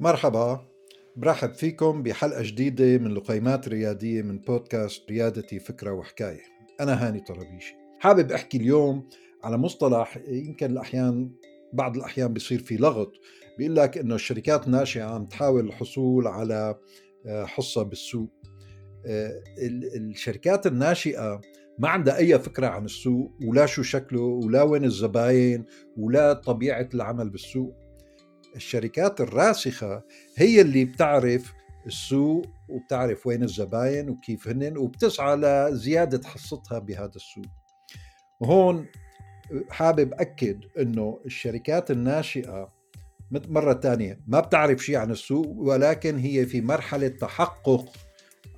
مرحبا. برحب فيكم بحلقة جديدة من لقيمات ريادية من بودكاست ريادتي فكرة وحكاية. أنا هاني طرابيشي. حابب أحكي اليوم على مصطلح يمكن الأحيان بعض الأحيان بيصير في لغط. بيقول لك إنه الشركات الناشئة عم تحاول الحصول على آه، حصة بالسوق. آه، الشركات الناشئة ما عندها أي فكرة عن السوق ولا شو شكله ولا وين الزباين ولا طبيعة العمل بالسوق. الشركات الراسخة هي اللي بتعرف السوق وبتعرف وين الزباين وكيف هن وبتسعى لزيادة حصتها بهذا السوق. وهون حابب أكد أنه الشركات الناشئة مرة تانية ما بتعرف شيء عن السوق ولكن هي في مرحلة تحقق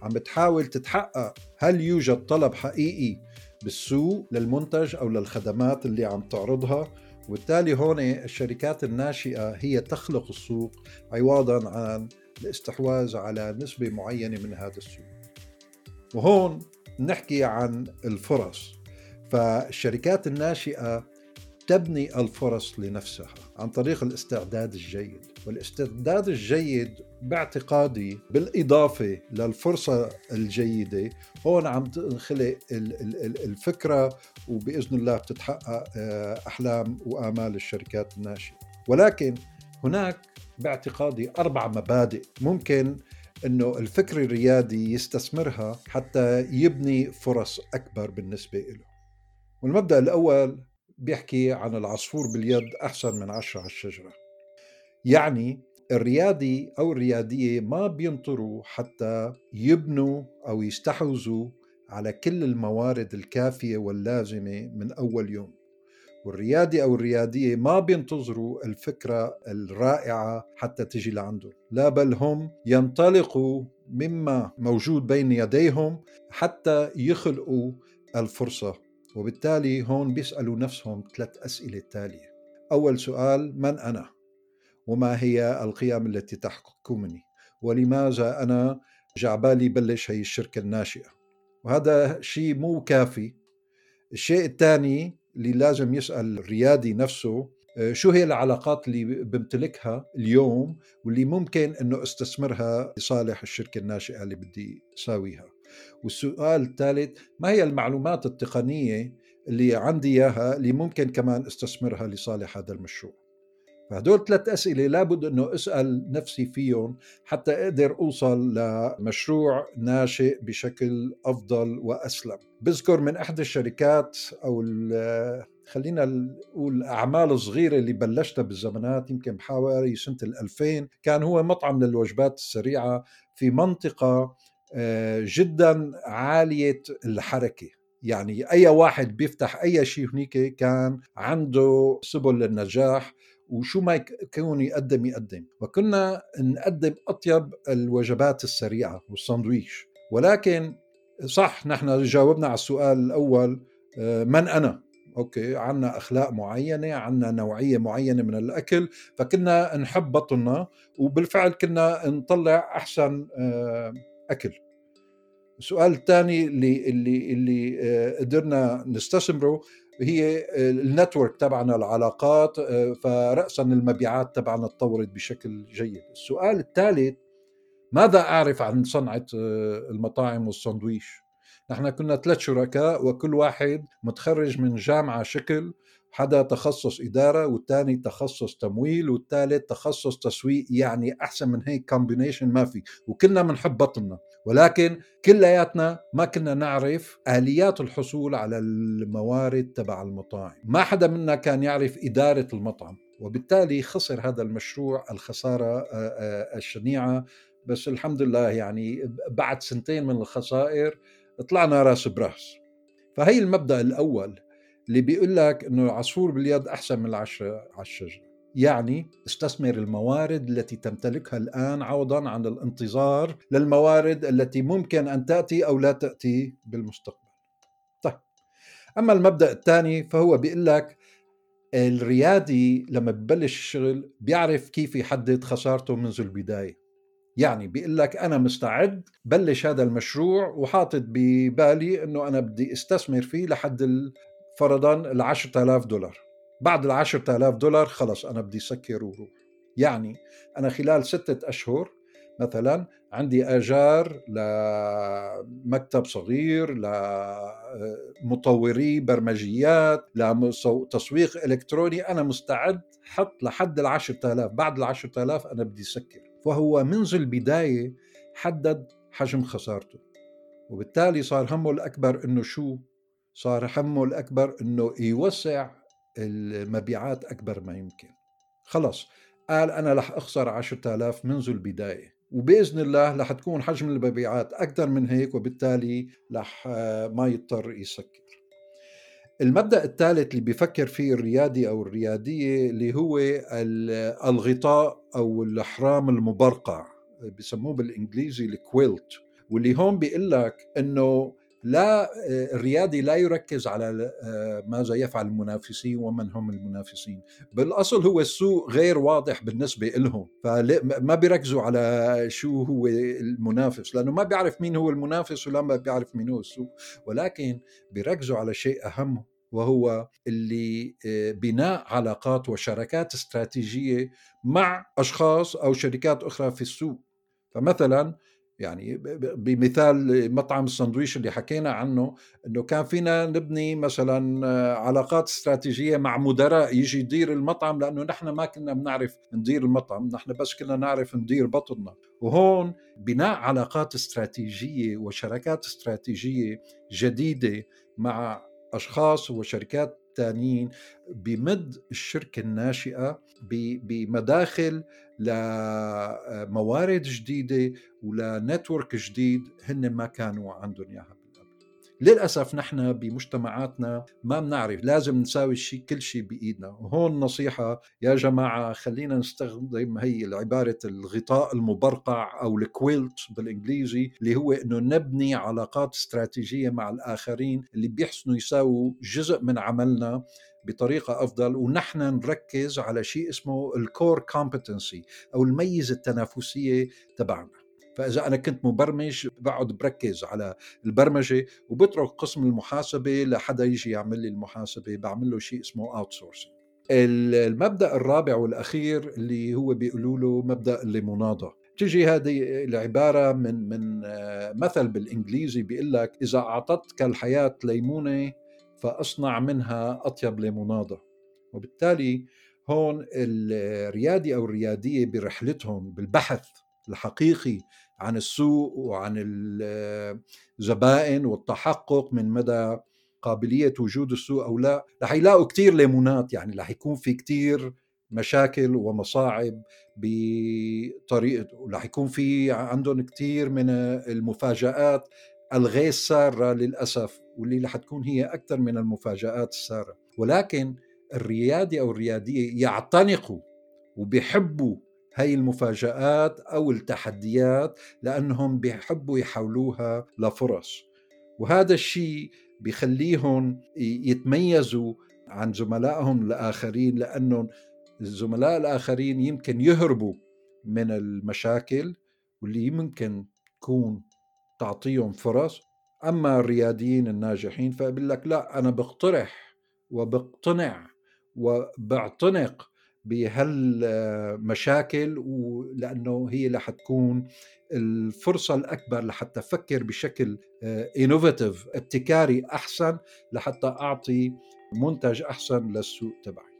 عم بتحاول تتحقق هل يوجد طلب حقيقي بالسوق للمنتج أو للخدمات اللي عم تعرضها. وبالتالي هون الشركات الناشئة هي تخلق السوق عوضا عن الاستحواذ على نسبة معينة من هذا السوق. وهون نحكي عن الفرص. فالشركات الناشئة تبني الفرص لنفسها عن طريق الاستعداد الجيد والاستعداد الجيد باعتقادي بالإضافة للفرصة الجيدة هون عم تنخلق الفكرة وبإذن الله بتتحقق آه، أحلام وآمال الشركات الناشئة ولكن هناك باعتقادي أربع مبادئ ممكن إنه الفكر الريادي يستثمرها حتى يبني فرص أكبر بالنسبة له. والمبدأ الأول بيحكي عن العصفور باليد أحسن من عشرة على الشجرة. يعني الريادي أو الريادية ما بينطروا حتى يبنوا أو يستحوذوا على كل الموارد الكافية واللازمة من أول يوم. والريادي أو الريادية ما بينتظروا الفكرة الرائعة حتى تجي لعندهم. لا بل هم ينطلقوا مما موجود بين يديهم حتى يخلقوا الفرصة وبالتالي هون بيسألوا نفسهم ثلاث أسئلة تالية أول سؤال من أنا؟ وما هي القيم التي تحكمني؟ ولماذا أنا جعبالي بلش هي الشركة الناشئة؟ وهذا شيء مو كافي الشيء الثاني اللي لازم يسأل الريادي نفسه آه، شو هي العلاقات اللي بمتلكها اليوم واللي ممكن إنه أستثمرها لصالح الشركة الناشئة اللي بدي أساويها والسؤال الثالث ما هي المعلومات التقنية اللي عندي إياها اللي ممكن كمان أستثمرها لصالح هذا المشروع؟ فهدول ثلاث أسئلة لابد أنه أسأل نفسي فيهم حتى أقدر أوصل لمشروع ناشئ بشكل أفضل وأسلم. بذكر من إحدى الشركات أو خلينا نقول الأعمال الصغيرة اللي بلشتها بالزمانات يمكن بحوالي سنة 2000 كان هو مطعم للوجبات السريعة في منطقة جدا عالية الحركة. يعني أي واحد بيفتح أي شيء هنيك كان عنده سبل للنجاح وشو ما يكون يقدم يقدم. وكنا نقدم أطيب الوجبات السريعة والساندويش. ولكن صح نحن جاوبنا على السؤال الأول آه، من أنا؟ أوكي عندنا أخلاق معينة عندنا نوعية معينة من الأكل. فكنا نحب بطننا وبالفعل كنا نطلع أحسن آه، اكل السؤال الثاني اللي اللي اللي آه، قدرنا نستثمره هي ال network تبعنا العلاقات آه، فرأسا المبيعات تبعنا تطورت بشكل جيد. السؤال الثالث ماذا أعرف عن صنعة آه، المطاعم والساندويش؟ نحن كنا ثلاث شركاء وكل واحد متخرج من جامعة شكل حدا تخصص إدارة والثاني تخصص تمويل والثالث تخصص تسويق يعني أحسن من هيك combination ما في وكلنا بنحب بطننا. ولكن كلياتنا ما كنا نعرف آليات الحصول على الموارد تبع المطاعم. ما حدا منا كان يعرف إدارة المطعم وبالتالي خسر هذا المشروع الخسارة الشنيعة. بس الحمد لله يعني بعد سنتين من الخسائر طلعنا راس براس فهي المبدأ الأول اللي بيقول لك إنه العصفور باليد أحسن من العشرة على الشجره يعني استثمر الموارد التي تمتلكها الآن عوضا عن الانتظار للموارد التي ممكن أن تأتي أو لا تأتي بالمستقبل. طيب أما المبدأ الثاني فهو بيقول لك الريادي لما ببلش الشغل بيعرف كيف يحدد خسارته منذ البداية. يعني بيقول لك أنا مستعد بلش هذا المشروع وحاطط ببالي إنه أنا بدي أستثمر فيه لحد فرضا ال 10000 دولار. بعد ال 10000 دولار خلص أنا بدي سكر وروح. يعني أنا خلال ستة أشهر مثلا عندي آجار لمكتب صغير لمطوري برمجيات لتسويق إلكتروني أنا مستعد حط لحد ال 10000 بعد ال 10000 أنا بدي سكر. فهو منذ البداية حدد حجم خسارته. وبالتالي صار همه الأكبر إنه شو؟ صار همه الأكبر إنه يوسع المبيعات أكبر ما يمكن. خلص قال أنا رح أخسر 10000 منذ البداية وبإذن الله رح تكون حجم المبيعات أكثر من هيك وبالتالي رح ما يضطر يسكر. المبدأ الثالث اللي بيفكر فيه الريادي أو الريادية اللي هو الغطاء أو الإحرام المبرقع بسموه بالإنجليزي الكويلت واللي هون بيقول لك إنه لا الريادي لا يركز على آه، ماذا يفعل المنافسين ومن هم المنافسين. بالأصل هو السوق غير واضح بالنسبة لهم فما بيركزوا على شو هو المنافس لأنه ما بيعرف مين هو المنافس ولا ما بيعرف مين هو السوق ولكن بيركزوا على شيء أهم وهو اللي آه، بناء علاقات وشراكات استراتيجية مع أشخاص أو شركات أخرى في السوق. فمثلا يعني بمثال مطعم السندويش اللي حكينا عنه إنه كان فينا نبني مثلا علاقات استراتيجية مع مدراء يجي يدير المطعم لأنه نحن ما كنا بنعرف ندير المطعم نحن بس كنا نعرف ندير بطننا. وهون بناء علاقات استراتيجية وشراكات استراتيجية جديدة مع أشخاص وشركات تانيين بمد الشركة الناشئة بمداخل لموارد جديدة ولنتورك جديد هن ما كانوا عندهم إياها. للأسف نحن بمجتمعاتنا ما بنعرف لازم نساوي الشيء كل شيء بإيدنا. وهون نصيحة يا جماعة خلينا نستخدم هي عبارة الغطاء المبرقع أو ال quilt بالإنجليزي اللي هو أنه نبني علاقات استراتيجية مع الآخرين اللي بيحسنوا يساووا جزء من عملنا بطريقة أفضل. ونحن نركز على شيء اسمه ال core competency أو الميزة التنافسية تبعنا. فإذا أنا كنت مبرمج بقعد بركز على البرمجة وبترك قسم المحاسبة لحدا يجي يعمل لي المحاسبة بعمل له شيء اسمه اوت المبدأ الرابع والأخير اللي هو بيقولوا له مبدأ الليموناده تجي هذه العبارة من من مثل بالإنجليزي بيقول لك إذا أعطتك الحياة ليمونة فأصنع منها أطيب ليمونادة وبالتالي هون الريادي أو الريادية برحلتهم بالبحث الحقيقي عن السوق وعن الزبائن والتحقق من مدى قابلية وجود السوق أو لا. رح يلاقوا كتير ليمونات يعني رح يكون في كتير مشاكل ومصاعب بطريقة ورح يكون في عندهم كتير من المفاجآت الغير سارة للأسف واللي رح تكون هي أكثر من المفاجآت السارة. ولكن الريادي أو الريادية يعتنقوا وبيحبوا هاي المفاجآت أو التحديات لأنهم بيحبوا يحولوها لفرص. وهذا الشيء بيخليهم يتميزوا عن زملائهم الآخرين لأنهم الزملاء الآخرين يمكن يهربوا من المشاكل واللي يمكن تكون تعطيهم فرص. أما الرياديين الناجحين فبقول لك لا أنا بقترح وبقتنع وبعتنق بهالمشاكل ولأنه هي اللي حتكون الفرصة الأكبر لحتى أفكر بشكل انوفيتيف ابتكاري أحسن لحتى أعطي منتج أحسن للسوق تبعي.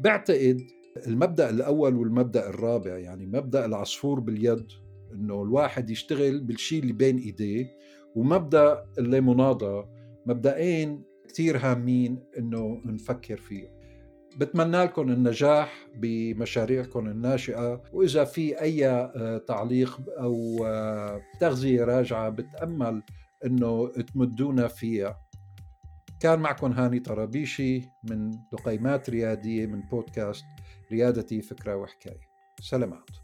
بعتقد المبدأ الأول والمبدأ الرابع يعني مبدأ العصفور باليد إنه الواحد يشتغل بالشيء اللي بين إيديه ومبدأ الليموناضة مبدأين كثير هامين إنه نفكر فيهم بتمنى لكم النجاح بمشاريعكم الناشئة وإذا في أي آه، تعليق أو آه، تغذية راجعة بتأمل أنه تمدونا فيها. كان معكم هاني طرابيشي من لقيمات ريادية من بودكاست ريادتي فكرة وحكاية. سلامات.